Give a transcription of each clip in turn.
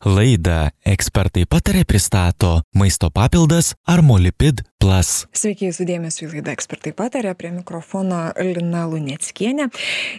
Laidą ekspertai patarė pristato maisto papildas Armolipid Plus. Sveiki, jūsų dėmesio į laidą ekspertai patarė prie mikrofono Lina Lunieckienė.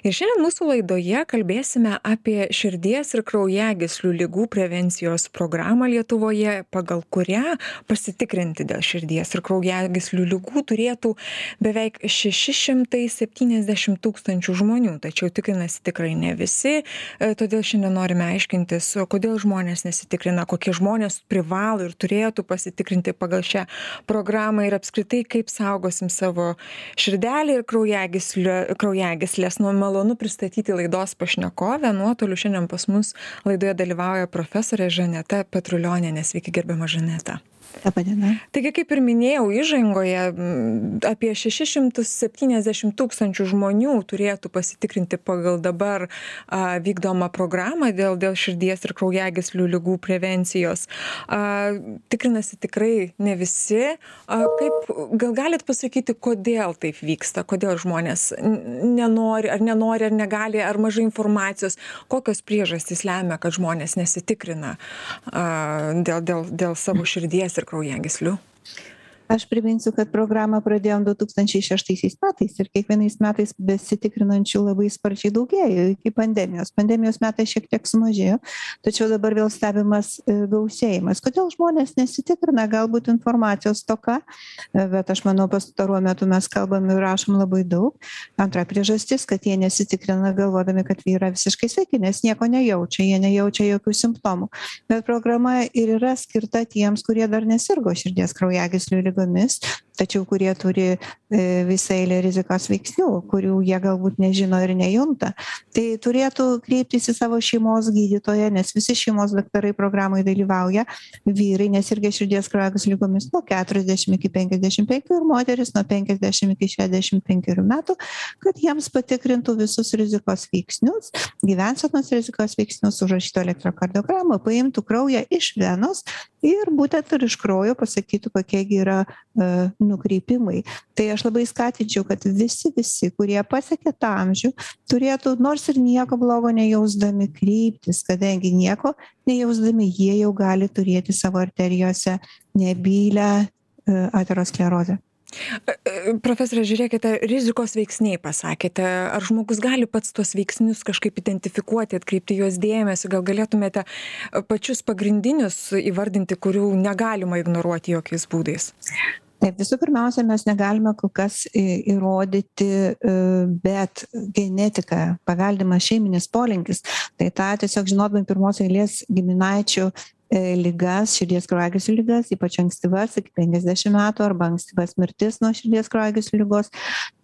Ir šiandien mūsų laidoje kalbėsime apie širdies ir kraujagyslių lygų prevencijos programą Lietuvoje, pagal kurią pasitikrinti dėl širdies ir kraujagyslių lygų turėtų beveik 670 tūkstančių žmonių. Tačiau tikrinasi tikrai ne visi, todėl šiandien norime aiškintis, kodėl žmonės nesitikrina kokie žmonės privalo ir turėtų pasitikrinti pagal šią programą ir apskritai kaip saugosim savo širdelę ir kraujagyslę kraujagysles nu malonu pristatyti laidos pašnekovę. Nuotoliu šiandien pas mus laidoje dalyvauja profesorė žaneta petrulionienė sveiki gerbiama žaneta Labą dieną. Taigi, kaip ir minėjau, įžangoje apie 670 tūkstančių žmonių turėtų pasitikrinti pagal dabar a, vykdomą programą dėl, dėl širdies ir kraujagyslių lygų prevencijos. A, tikrinasi tikrai ne visi. A, kaip, gal galit pasakyti, kodėl taip vyksta, kodėl žmonės nenori, ar nenori, ar negali, ar mažai informacijos, kokios priežastys lemia, kad žmonės nesitikrina a, dėl, dėl, dėl savo širdies ir kraujagyslių aš priminsiu kad programą pradėjom du tūkstančiai šeštaisiais metais ir kiekvienais metais besitikrinančių labai sparčiai daugėjo iki pandemijos. Pandemijos metais šiek tiek sumažėjo tačiau dabar vėl stebimas e, gausėjimas. Kodėl žmonės nesitikrina? Galbūt informacijos stoka e, bet aš manau pastaruoju metu mes kalbam ir rašom labai daug. Antra priežastis kad jie nesitikrina galvodami kad yra visiškai sveiki nes nieko nejaučia jie nejaučia jokių simptomų. Bet programa ir yra skirta tiems kurie dar nesirgo širdies kraujagyslių liga ligomis tačiau kurie turi e, visą eilę rizikos veiksnių kurių jie galbūt nežino ir nejunta. Tai turėtų kreiptis į savo šeimos gydytoją nes visi šeimos daktarai programoj dalyvauja. Vyrai nesirgę širdies kraujagyslių ligomis nuo keturiasdešim iki penkiasdešim penkių ir moterys nuo penkiasdešim iki šešiasdešim penkerių metų kad jiems patikrintų visus rizikos veiksnius gyvensenos rizikos veiksnius užrašytų elektrokardiogramą paimtų kraują iš venos ir būtent ir iš kraujo pasakytų kokie gi yra e, nukreipimai tai aš labai skatinčiau kad visi visi kurie pasiekė tą amžių turėtų nors ir nieko blogo nejausdami kreiptis kadangi nieko nejausdami jie jau gali turėti savo arterijose nebylią e, aterosklerozę Profesorė, žiūrėkite, rizikos veiksniai pasakėte. Ar žmogus gali pats tuos veiksnius kažkaip identifikuoti, atkreipti juos dėmesį? Gal galėtumėte pačius pagrindinius įvardinti, kurių negalima ignoruoti jokiais būdais? taip visų pirmiausia mes negalime kol kas įrodyti e, bet genetika paveldimas šeiminis polinkis tai tą tiesiog žinodami pirmos eilės giminaičių e, ligas širdies kraujagyslių ligas ypač ankstyvas iki penkiasdešim metų arba ankstyvas mirtis nuo širdies kraujagyslių ligos.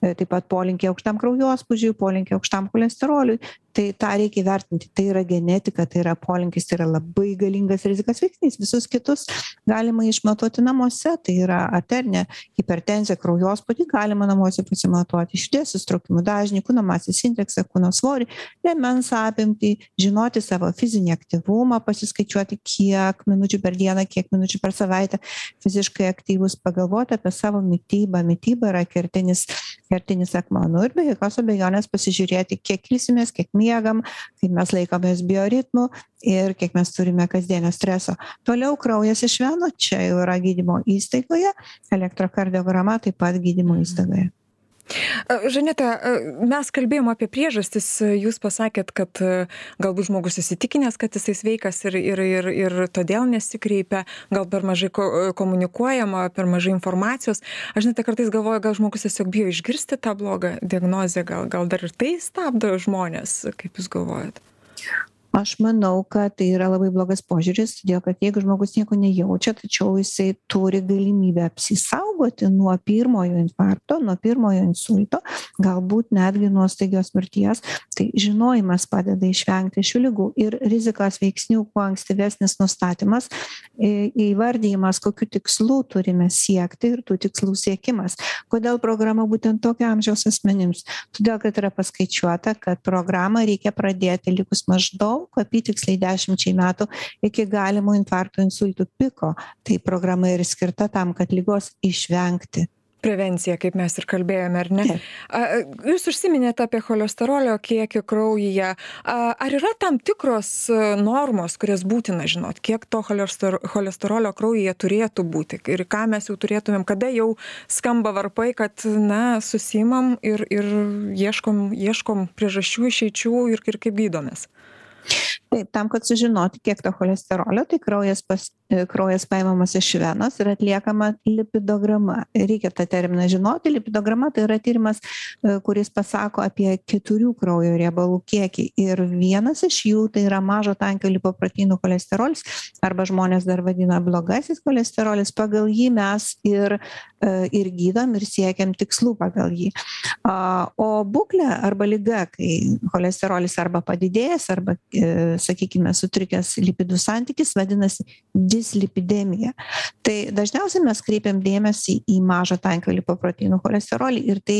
E, taip pat polinkį aukštam kraujospūdžiui polinkį aukštam cholesteroliui tai tą reikia įvertinti. Tai yra genetika tai yra polinkis tai yra labai galingas rizikos veiksnys. Visus kitus galima išmatuoti namuose. Tai yra arterinė hipertenzija kraujospūdį galima namuose pasimatuoti širdies susitraukimų dažnį kūno masės indeksą kūno svorį liemens apimtį žinoti savo fizinį aktyvumą pasiskaičiuoti kiek minučių per dieną kiek minučių per savaitę fiziškai aktyvūs pagalvoti apie savo mitybą. Mityba yra kertinis kertinis akmuo. Nu ir be jokios abejonės pasižiūrėti kiek ilsimės kiek miegam kaip mes laikomės bioritmų ir kiek mes turime kasdienio streso. Toliau kraujas iš venų čia jau yra gydymo įstaigoje elektrokardiograma taip pat gydymo įstaigoje Žaneta, mes kalbėjom apie priežastis, jūs pasakėt, kad galbūt žmogus įsitikinęs, kad jisai sveikas ir, ir, ir, ir todėl nesikreipia, gal per mažai komunikuojama, per mažai informacijos. Aš net kartais galvoju, gal žmogus tiesiog bijo išgirsti tą blogą diagnozę, gal, gal dar ir tai stabdo žmonės, kaip jūs galvojat? Aš manau kad tai yra labai blogas požiūris todėl kad jeigu žmogus nieko nejaučia tačiau jisai turi galimybę apsisaugoti nuo pirmojo infarkto nuo pirmojo insulto galbūt netgi nuo staigios mirties tai žinojimas padeda išvengti šių ligų ir rizikos veiksnių kuo ankstyvesnis nustatymas įvardijimas kokių tikslų turime siekti ir tų tikslų siekimas. Kodėl programa būtent tokio amžiaus asmenims? Todėl kad yra paskaičiuota kad programą reikia pradėti likus maždaug maždaug apytiksliai dešimčiai metų iki galimo infarkto insultų piko. Tai programa ir skirta tam kad ligos išvengti. Prevencija kaip mes ir kalbėjome ar ne? A jūs užsiminėt apie cholesterolio kiekį kraujyje. Ar yra tam tikros normos kurias būtina žinot? Kiek to cholester cholesterolio kraujyje turėtų būti? Ir ką mes jau turėtumėm? Kada jau skamba varpai kad na susiimam ir ir ieškom ieškom priežasčių išeičių ir ir kaip gydomės taip tam kad sužinoti kiek to cholesterolio tai kraujas pas e, kraujas paimamas iš venos ir atliekama lipidograma. Reikia tą terminą žinoti. Lipidograma tai yra tyrimas e, kuris pasako apie keturių kraujo riebalų kiekį ir vienas iš jų tai yra mažo tankio lipoproteinų cholesterolis arba žmonės dar vadina blogasis cholesterolis. Pagal jį mes ir e, ir gydom ir siekiam tikslų pagal jį. O būklė arba liga kai cholesterolis arba padidėjęs arba sakykime sutrikęs lipidų santykis vadinasi dislipidemija. Tai dažniausiai mes kreipiam dėmesį į mažo tankio lipoproteinų cholesterolį ir tai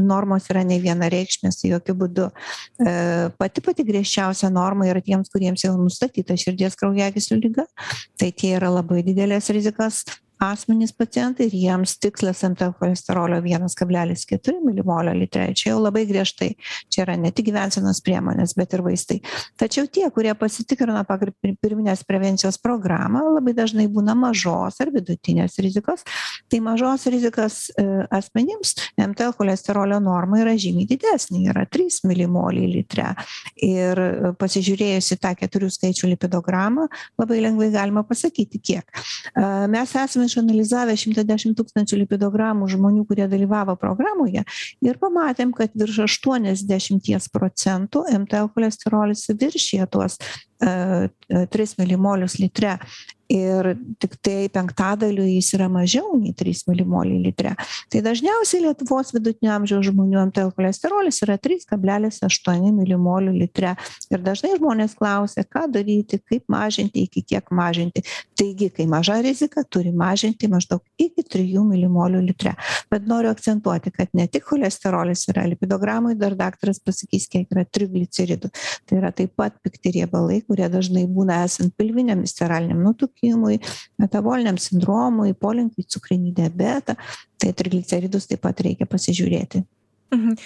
normos yra nevienareikšmės jokiu būdu e, pati pati griežčiausia norma yra tiems kuriems jau nustatyta širdies kraujagyslių liga tai tie yra labai didelės rizikos asmenys pacientai ir jiems tikslas mtl cholesterolio vienas kablelis keturi milimolio litre. Čia jau labai griežtai. Čia yra ne tik gyvensenos priemonės bet ir vaistai. Tačiau tie kurie pasitikrina pagal pirminės prevencijos programą labai dažnai būna mažos ar vidutinės rizikos. Tai mažos rizikos e, asmenims mtl cholesterolio norma yra žymiai didesnė yra trys milimoliai litre. Ir e, pasižiūrėjus į tą keturių skaičių lipidogramą labai lengvai galima pasakyti kiek. E, mes esame išanalizavę šimtą dešim tūkstančių lipidogramų žmonių kurie dalyvavo programoje ir pamatėm kad virš aštuoniasdešimties procentų mtl cholesterolis viršija tuos e, e, tris milimolius litre. Ir tiktai penktadaliu jis yra mažiau nei trys milimoliai litre. Tai dažniausiai lietuvos vidutinio amžiaus žmonių mtl cholesterolis yra trys kablelis aštuoni milimolių litre. Ir dažnai žmonės klausia ką daryti kaip mažinti iki kiek mažinti. Taigi kai maža rizika turi mažinti maždaug iki trijų milimolių litre. Bet noriu akcentuoti kad ne tik cholesterolis yra lipidogramoj dar daktaras pasakys kiek yra trigliceridų. Tai yra taip pat pikti riebalai kurie dažnai būna esant pilviniam visceraliniam nutukimui metaboliniam sindromui polinkiui cukrinį diabetą tai trigliceridus taip pat reikia pasižiūrėti Mhm.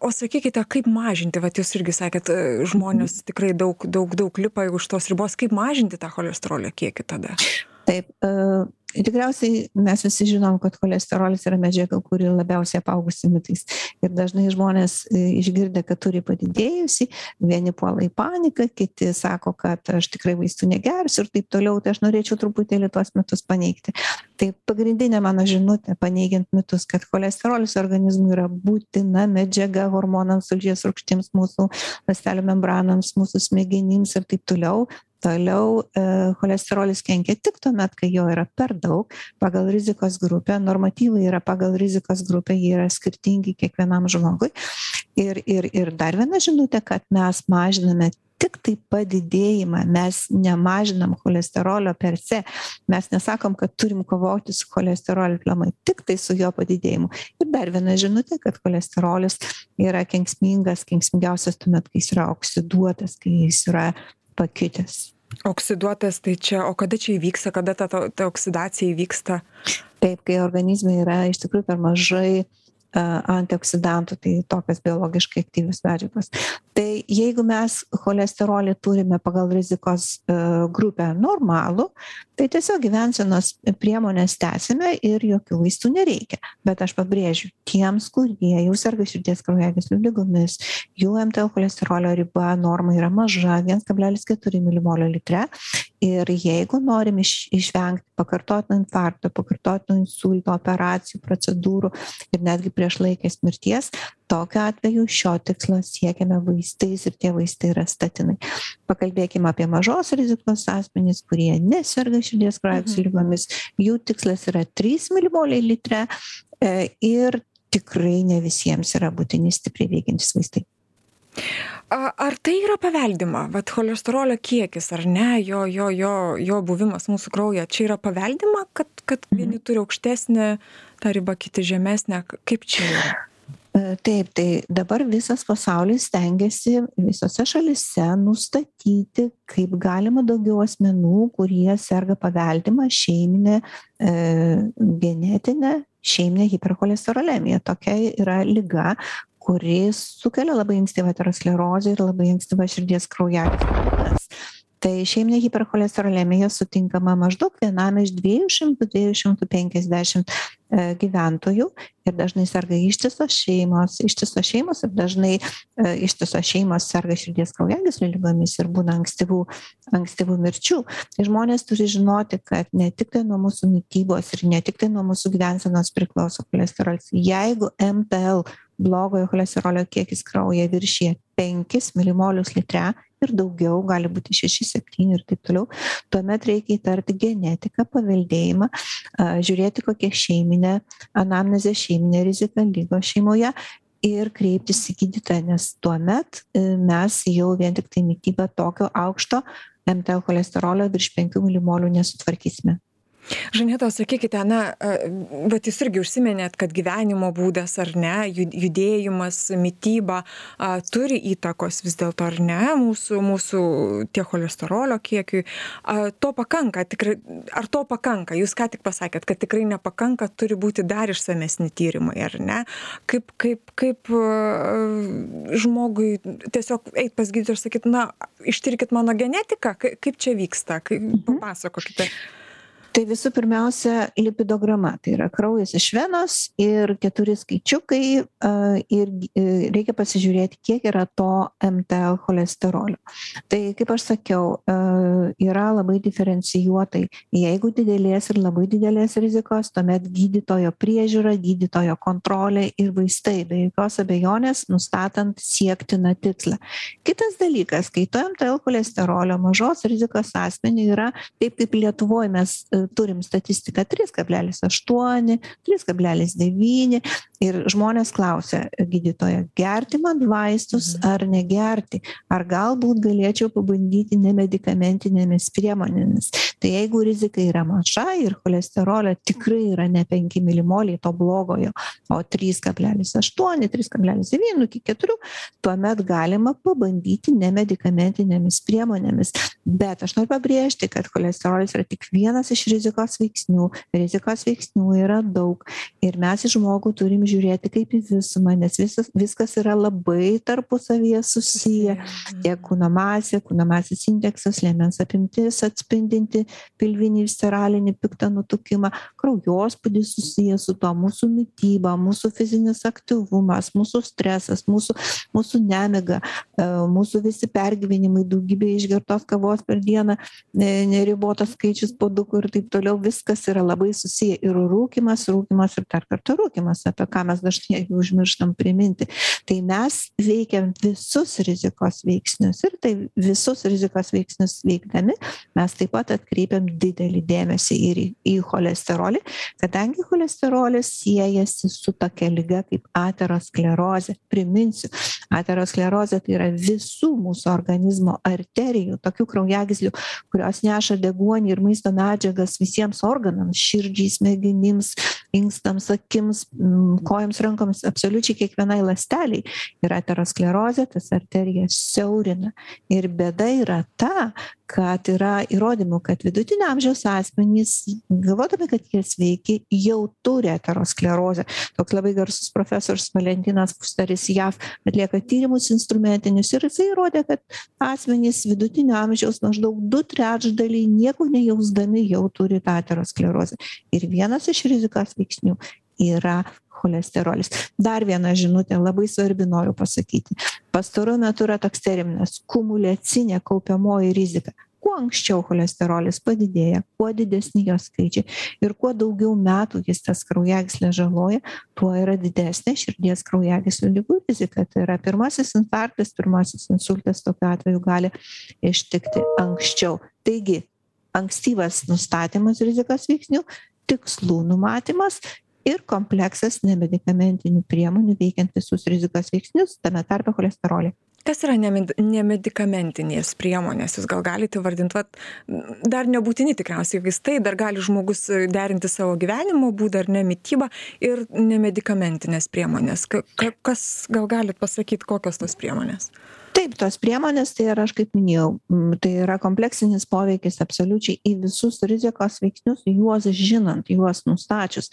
O sakykite, kaip mažinti, va jūs irgi sakėt, e, žmonės mhm. tikrai daug, daug, daug lipa už tos ribos, kaip mažinti tą cholesterolio kiekį tada? Taip, e, tikriausiai mes visi žinom kad cholesterolis yra medžiaga kuri labiausiai apaugusi mitais. Ir dažnai žmonės e, išgirdę kad turi padidėjusį vieni puola į paniką kiti sako kad aš tikrai vaistų negersiu ir taip toliau. Tai aš norėčiau truputėlį tuos mitus paneigti. Tai pagrindinė mano žinutė paneigiant mitus kad cholesterolis organizmui yra būtina medžiaga hormonams tulžies rūgštims mūsų ląstelių membranoms mūsų smegenims ir taip toliau toliau e, cholesterolis kenkia tik tuomet kai jo yra per daug. Pagal rizikos grupę normatyvai yra pagal rizikos grupę jie yra skirtingi kiekvienam žmogui. Ir ir ir dar viena žinutė kad mes mažiname tiktai padidėjimą mes nemažinam cholesterolio per se. Mes nesakom kad turim kovoti su cholesterolio aplamai tiktai su jo padidėjimu. Ir dar viena žinutė kad cholesterolis yra kenksmingas kenksmingiausias tuomet kai jis yra oksiduotas kai jis yra pakitęs. Oksiduotas, tai čia, o kada čia įvyksta, kada ta, ta oksidacija įvyksta? Taip, kai organizme yra iš tikrųjų per mažai antioksidantų, tai tokios biologiškai aktyvios medžiagos. Tai jeigu mes cholesterolį turime pagal rizikos grupę normalų, tai tiesiog gyvensenos priemonės tęsime ir jokių vaistų nereikia. Bet aš pabrėžiu tiems kurie jau serga širdies kraujagyslių ligomis jų mtl cholesterolio riba norma yra maža viens kablelis keturi milimolio litre. Ir jeigu norim iš išvengt pakartotinio infarkto pakartotinio insulto operacijų procedūrų ir netgi priešlaikės mirties tokiu atveju šio tikslo siekiame vaistais ir tie vaistai yra statinai. Pakalbėkim apie mažos rizikos asmenis kurie neserga širdies kraujagyslių mhm. ligomis. Jų tikslas yra trys milimoliai litre e, ir tikrai ne visiems yra būtini stipriai veikiantys vaistai. Ar tai yra paveldima, vat cholesterolio kiekis, ar ne, jo, jo, jo, jo buvimas mūsų krauja, čia yra paveldima, kad, kad vieni mhm. turi aukštesnę tą ribą, kiti žemesnę, kaip čia yra? E, taip, tai dabar visas pasaulis stengiasi visose šalise nustatyti, kaip galima daugiau asmenų, kurie serga paveldimą šeiminę, e, genetinę šeiminę hipercholesterolemiją. Tokia yra lyga, kuri sukelia labai ankstyvą aterosklerozę ir labai ankstyvą širdies kraujagyslių tai šeiminė hipercholesterolemija sutinkama maždaug vienam iš dviejų šimtų dviejų šimtų penkiasdešimt e, gyventojų ir dažnai serga ištisos šeimos ištisos šeimos ir dažnai e, ištisos šeimos serga širdies kraujagyslių ligomis ir būna ankstyvų ankstyvų mirčių. Tai žmonės turi žinoti kad ne tiktai nuo mūsų mitybos ir ne tiktai nuo mūsų gyvensenos priklauso cholesterolis. Jeigu mtl blogojo cholesterolio kiekis kraujyje viršija penkis milimolius litre ir daugiau gali būti šeši septyni ir taip toliau. Tuomet reikia įtarti genetiką paveldėjimą žiūrėti kokia šeiminė anamnezė šeiminė rizika ligos šeimoje ir kreiptis į gydytoją nes tuomet e, mes jau vien tiktai mityba tokio aukšto mtl cholesterolio virš penkių milimolių nesutvarkysime žaneta o sakykite na vat jūs irgi užsiminėt kad gyvenimo būdas ar ne judėjimas mityba a turi įtakos vis dėlto ar ne mūsų mūsų tiek cholesterolio kiekiui. A to pakanka tikrai ar to pakanka? Jūs ką tik pasakėt kad tikrai nepakanka turi būti dar išsamesni tyrimai ar ne? Kaip kaip kaip žmogui tiesiog eit pas gydytoją ir sakyt na ištirkit mano genetiką kaip čia vyksta? Kai mhm. papasakokite tai visų pirmiausia lipidograma. Tai yra kraujas iš venos ir keturi skaičiukai ir e, reikia pasižiūrėti kiek yra to mtl cholesterolio. Tai kaip aš sakiau yra labai diferencijuotai. Jeigu didelės ir labai didelės rizikos tuomet gydytojo priežiūra gydytojo kontrolė ir vaistai. Be jokios abejonės nustatant siektiną tikslą. Kitas dalykas kai to mtl cholesterolio mažos rizikos asmeniui yra taip kaip lietuvoj mes turim statistiką trys kablelis aštuoni trys kablelis devyni ir žmonės klausia gydytojo gerti man vaistus mhm. ar negerti? Ar galbūt galėčiau pabandyti nemedikamentinėmis priemonėmis? Tai jeigu rizika yra maža ir cholesterolio tikrai yra ne penki milimoliai to blogojo o trys kablelis aštuoni trys kablelis devyni nu iki keturių tuomet galima pabandyti nemedikamentinėmis priemonėmis. Bet aš noriu pabrėžti kad cholesterolis yra tik vienas iš rizikos veiksnių. Rizikos veiksnių yra daug. Ir mes į žmogų turim žiūrėti kaip į visumą nes visas viskas yra labai tarpusavyje susiję. Tiek kūno masė kūno masės indeksas liemens apimtis atspindinti pilvinį visceralinį piktą nutukimą kraujospūdis susijęs su tuo mūsų mityba mūsų fizinis aktyvumas mūsų stresas mūsų mūsų nemiga e, mūsų visi pergyvenimai daugybė išgertos kavos per dieną neribotas skaičius puodukų ir taip toliau viskas yra labai susiję ir rūkymas rūkymas ir dar kartą rūkymas apie ką mes dažnai užmirštam priminti. Tai mes veikiam visus rizikos veiksnius ir tai visus rizikos veiksnius veikdami mes taip pat atkreipiam didelį dėmesį ir į į cholesterolį kadangi cholesterolis siejasi su tokia liga kaip aterosklerozė. Priminsiu aterosklerozė tai yra visų mūsų organizmo arterijų tokių kraujagyslių kurios neša deguonį ir maisto medžiagas visiems organams širdžiai smegenims inkstams akims kojoms rankoms absoliučiai kiekvienai ląstelei yra aterosklerozė tas arterijas siaurina. Ir bėda yra ta kad yra įrodymų kad vidutinio amžiaus asmenys galvodami kad jie sveiki jau turi aterosklerozę. Toks labai garsus profesorius valentinas fusteris jav atlieka tyrimus instrumentinius ir jisai įrodė kad asmenys vidutinio amžiaus maždaug du trečdaliai nieko nejausdami jau turi tą aterosklerozę. Ir vienas iš rizikos veiksnių yra cholesterolis. Dar viena žinutė labai svarbi noriu pasakyti. Pastaruoju metu yra toks terminas kumuliacinė kaupiamoji rizika. Kuo anksčiau cholesterolis padidėja kuo didesni jo skaičiai ir kuo daugiau metų jis tas kraujagysles žaloja tuo yra didesnė širdies kraujagyslių ligų rizika. Tai yra pirmasis infarktas pirmasis insultas tokiu atveju gali ištikti anksčiau. Taigi ankstyvas nustatymas rizikos veiksnių tikslų numatymas ir kompleksas nemedikamentinių priemonių veikiant visus rizikos veiksnius tame tarpe cholesterolį. Kas yra nemed nemedikamentinės priemonės? Jūs gal galit įvardint vat dar nebūtini tikriausiai vaistai dar gali žmogus derinti savo gyvenimo būdą ar ne mitybą ir nemedikamentinės priemonės. Ka ka kas gal galit pasakyt kokios tos priemonės taip tos priemonės tai yra aš kaip minėjau tai yra kompleksinis poveikis absoliučiai į visus rizikos veiksnius juos žinant juos nustačius.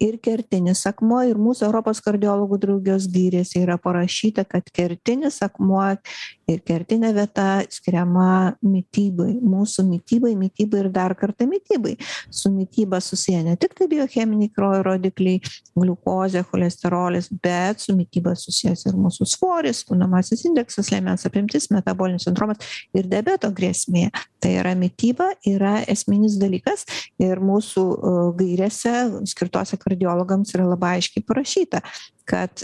Ir kertinis akmuo ir mūsų europos kardiologų draugijos gairėse yra parašyta kad kertinis akmuo ir kertinė vieta skiriama mitybai mūsų mitybai mitybai ir dar kartą mitybai. Su mityba susiję ne tiktai biocheminiai kraujo rodikliai gliukozė cholesterolis bet su mityba susijęs ir mūsų svoris kūno masės indeksas liemens apimtis metabolinis sindromas ir diabeto grėsmė. Tai yra mityba yra esminis dalykas ir mūsų gairėse skirtose kardiologams yra labai aiškiai parašyta kad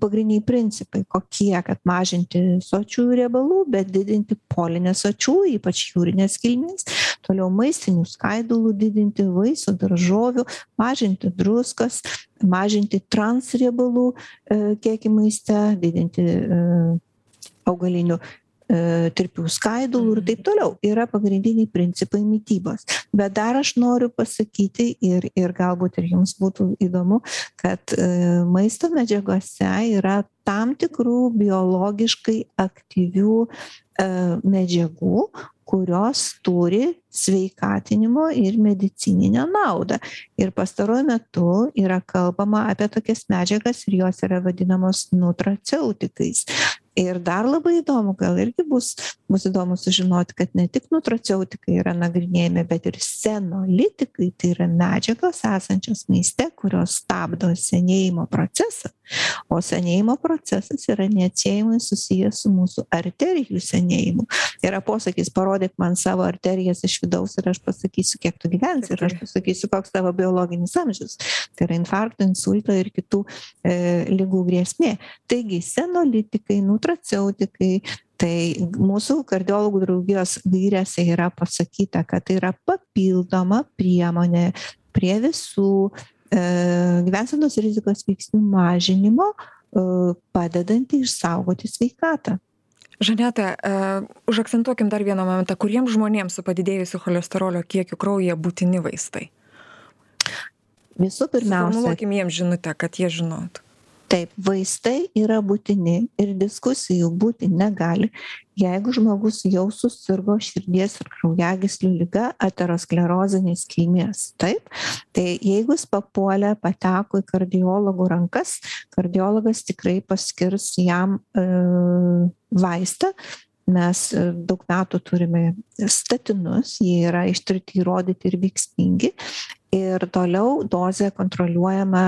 pagrindiniai principai kokie kad mažinti sočiųjų riebalų bet didinti polinesočiųjų ypač jūrinės kilmės toliau maistinių skaidulų didinti vaisių daržovių mažinti druskas mažinti transriebalų e, kiekį maiste didinti e, augalinių e, tirpių skaidulų ir taip toliau. Yra pagrindiniai principai mitybos. Bet dar aš noriu pasakyti ir ir galbūt ir jums būtų įdomu kad e, maisto medžiagose yra tam tikrų biologiškai aktyvių e, medžiagų kurios turi sveikatinimo ir medicininę naudą. Ir pastaruoju metu yra kalbama apie tokias medžiagas ir jos yra vadinamos nutraceutikais ir dar labai įdomu gal irgi bus bus įdomu sužinoti kad ne tik nutraceutikai yra nagrinėjami bet ir senolitikai tai yra medžiagos esančios maiste kurios stabdo senėjimo procesą. O senėjimo procesas yra neatsiejamai susijęs su mūsų arterijų senėjimu. Yra posakis parodyk man savo arterijas iš vidaus ir aš pasakysiu kiek tu gyvensi ir aš pasakysiu koks tavo biologinis amžius. Tai yra infarkto insulto ir kitų e, ligų grėsmė. Taigi senolitikai nutraceutikai tai mūsų kardiologų draugijos gairėse yra pasakyta kad tai yra papildoma priemonė prie visų e, gyvensenos rizikos veiksnių mažinimo e, padedanti išsaugoti sveikatą. Žaneta uh, užakcentuokim dar vieną momentą. Kuriems žmonėms su padidėjusiu cholesterolio kiekiu kraujyje būtini vaistai? Visų pirmiausia suformuluokim jiems žinutę kad jie žinotų taip vaistai yra būtini ir diskusijų būti negali jeigu žmogus jau susirgo širdies ir kraujagyslių liga aterosklerozinės kilmės. Taip tai jeigu jis papuolė pateko į kardiologų rankas kardiologas tikrai paskirs jam e, vaistą. Mes e, daug metų turime statinus jie yra ištirti įrodyti ir veiksmingi ir toliau dozė kontroliuojama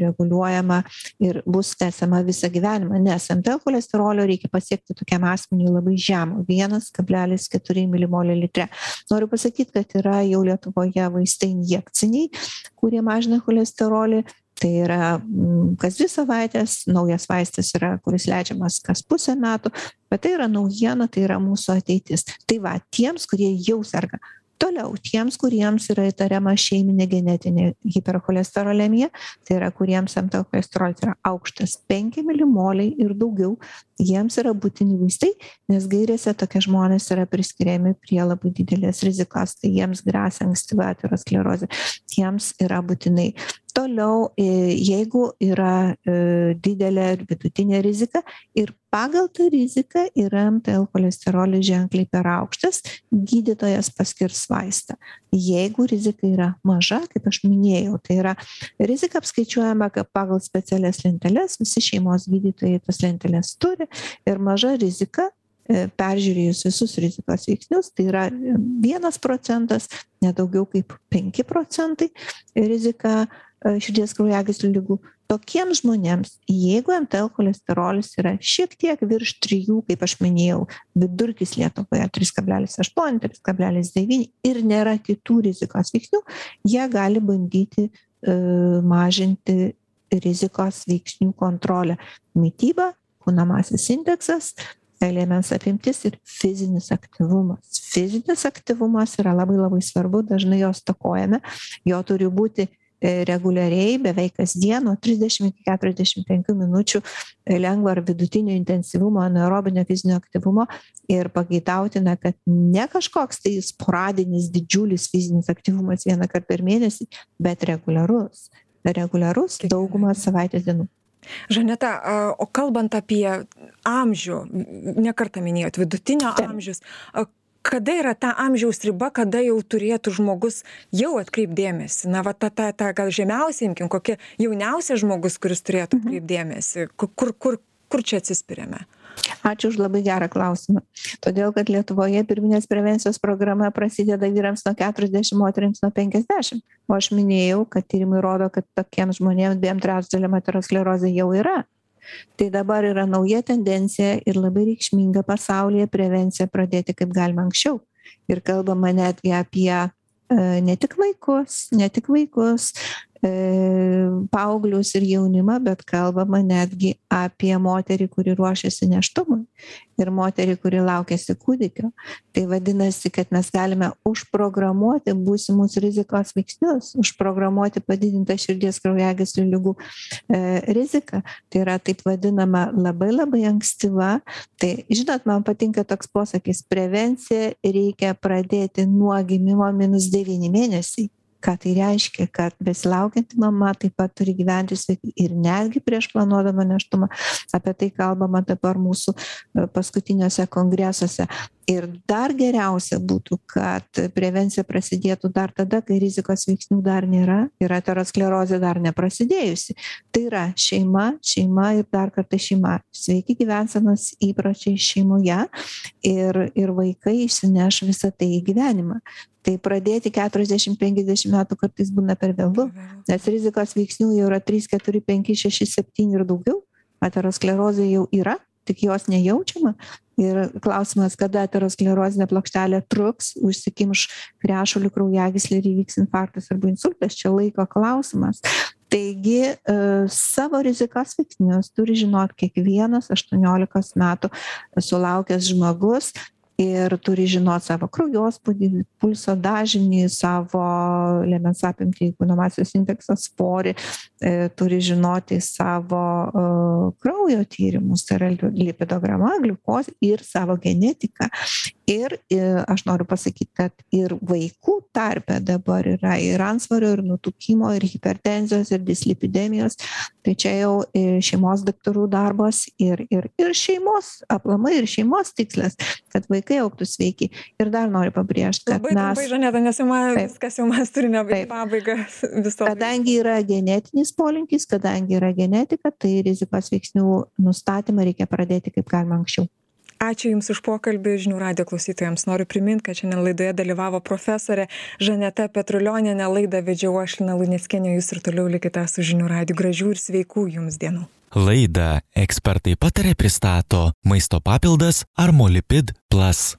reguliuojama ir bus tęsiama visą gyvenimą nes mtl cholesterolio reikia pasiekti tokiam asmeniui labai žemo vienas kablelis keturi milimolio litre. Noriu pasakyt kad yra jau lietuvoje vaistai injekciniai kurie mažina cholesterolį. Tai yra mm, kas dvi savaites naujas vaistas yra kuris leidžiamas kas pusę metų bet tai yra naujiena tai yra mūsų ateitis. Tai va tiems kurie jau serga toliau. Tiems kuriems yra įtariama šeiminė genetinė hipercholesterolemija tai yra kuriems mtl cholesterolis yra aukštas penki milimoliai ir daugiau jiems yra būtini vaistai nes gairėse tokie žmonės yra priskiriami prie labai didelės rizikos. Tai jiems gresia ankstyva aterosklerozė. Jiems yra būtinai toliau e, jeigu yra e, didelė ir vidutinė rizika. Ir pagal tą riziką yra mtl cholesterolis ženkliai per aukštas gydytojas paskirs vaistą. Jeigu rizika yra maža kaip aš minėjau tai yra rizika apskaičiuojama pagal specialias lenteles visi šeimos gydytojai tas lenteles turi. Ir maža rizika e, peržiūrėjus visus rizikos veiksnius tai yra vienas procentas ne daugiau kaip penki procentai rizika širdies kraujagyslių ligų. Tokiems žmonėms jeigu mtl cholesterolis yra šiek tiek virš trijų kaip aš minėjau vidurkis lietuvoje trys kablelis aštuoni trys kablelis devyni ir nėra kitų rizikos veiksnių jie gali bandyti e, mažinti rizikos veiksnių kontrolę. Mityba kūno masės indeksas liemens apimtis ir fizinis aktyvumas. Fizinis aktyvumas yra labai labai svarbu dažnai jo stokojame. Jo turi būti e, reguliariai beveik kasdien nuo 30 iki 45 minučių e, lengvo ar vidutinio intensyvumo anaerobinio fizinio aktyvumo ir pageidautina, kad ne kažkoks tai sporadinis didžiulis fizinis aktyvumas vieną kartą per mėnesį, bet reguliarus. Reguliarus daugumą savaitės dienų. Žaneta, o kalbant apie amžių, nekartą minėjot, vidutinio Taip. amžius, kada yra ta amžiaus riba, kada jau turėtų žmogus jau atkreipdėmėsi? Na, va, ta, ta, ta gal žemiausia, imkim, kokia jauniausia žmogus, kuris turėtų mhm. atkreipdėmėsi, kur, kur, kur čia atsispiriame? Ačiū už labai gerą klausimą. Todėl, kad Lietuvoje pirminės prevencijos programa prasideda vyrams nuo 40, moteriams nuo 50. O aš minėjau, kad tyrimai rodo, kad tokiems žmonėms dviem trečdaliam aterosklerozė jau yra tai dabar yra nauja tendencija ir labai reikšminga pasaulyje prevenciją pradėti kaip galima anksčiau. Ir kalbama netgi apie e, ne tik vaikus ne tik vaikus paauglius ir jaunimą, bet kalbama netgi apie moterį, kuri ruošiasi neštumui ir moterį, kuri laukiasi kūdikio. Tai vadinasi, kad mes galime užprogramuoti būsimus rizikos veiksnius, užprogramuoti padidintą širdies kraujagyslių lygų e, riziką. Tai yra taip vadinama labai labai ankstyva. Tai žinot, man patinka toks posakis, prevencija reikia pradėti nuo gimimo minus 9 mėnesiai ką tai reiškia kad besilaukianti mama taip pat turi gyventi sveikai ir netgi prieš planuodama nėštumą. Apie tai kalbama dabar mūsų e, paskutiniuose kongresuose. Ir dar geriausia būtų kad prevencija prasidėtų dar tada kai rizikos veiksnių dar nėra ir aterosklerozė dar neprasidėjusi. Tai yra šeima šeima ir dar kartą šeima. Sveiki gyvensenos įpročiai šeimoje ir ir vaikai išsineš visa tai į gyvenimą tai pradėti keturiasdešim penkiasdešim metų kartais būna per vėlu nes rizikos veiksnių jau yra trys keturi penki šeši septyni ir daugiau. Aterosklerozė jau yra tik jos nejaučiama. Ir klausimas kada aterosklerozinė plokštelė truks užsikimš krešulių kraujagyslė ir įvyks infarktas arba insultas. Čia laiko klausimas. Taigi e, savo rizikos veiksnius turi žinot kiekvienas aštuoniolikos metų sulaukęs žmogus ir turi žinot savo kraujospūdį pulso dažnį savo liemens apimtį kūno masės indeksą svorį e, turi žinoti savo e, kraujo tyrimus tai yra lipidograma gliukozė ir savo genetiką ir aš noriu pasakyt kad ir vaikų tarpe dabar yra ir antsvorio ir nutukimo ir hipertenzijos ir dislipidemijos. Tai čia jau šeimos daktarų darbas ir ir ir šeimos aplamai ir šeimos tikslas kad vaikai augtų sveiki. Ir dar noriu pabrėžt kad mes labai žaneta nes jau man viskas jau mes turime pabaigą viso kadangi yra genetinis polinkis kadangi yra genetika tai rizikos veiksnių nustatymą reikia pradėti kaip galima anksčiau ačiū jums už pokalbį. Žinių radijo klausytojams noriu primint kad šiandien laidoje dalyvavo profesorė žaneta petrulionienė laidą vedžiau aš lina luneckienė jūs ir toliau likite su žinių radiju gražių ir sveikų jums dienų. Laidą ekspertai pataria pristato maisto papildas armolipid plus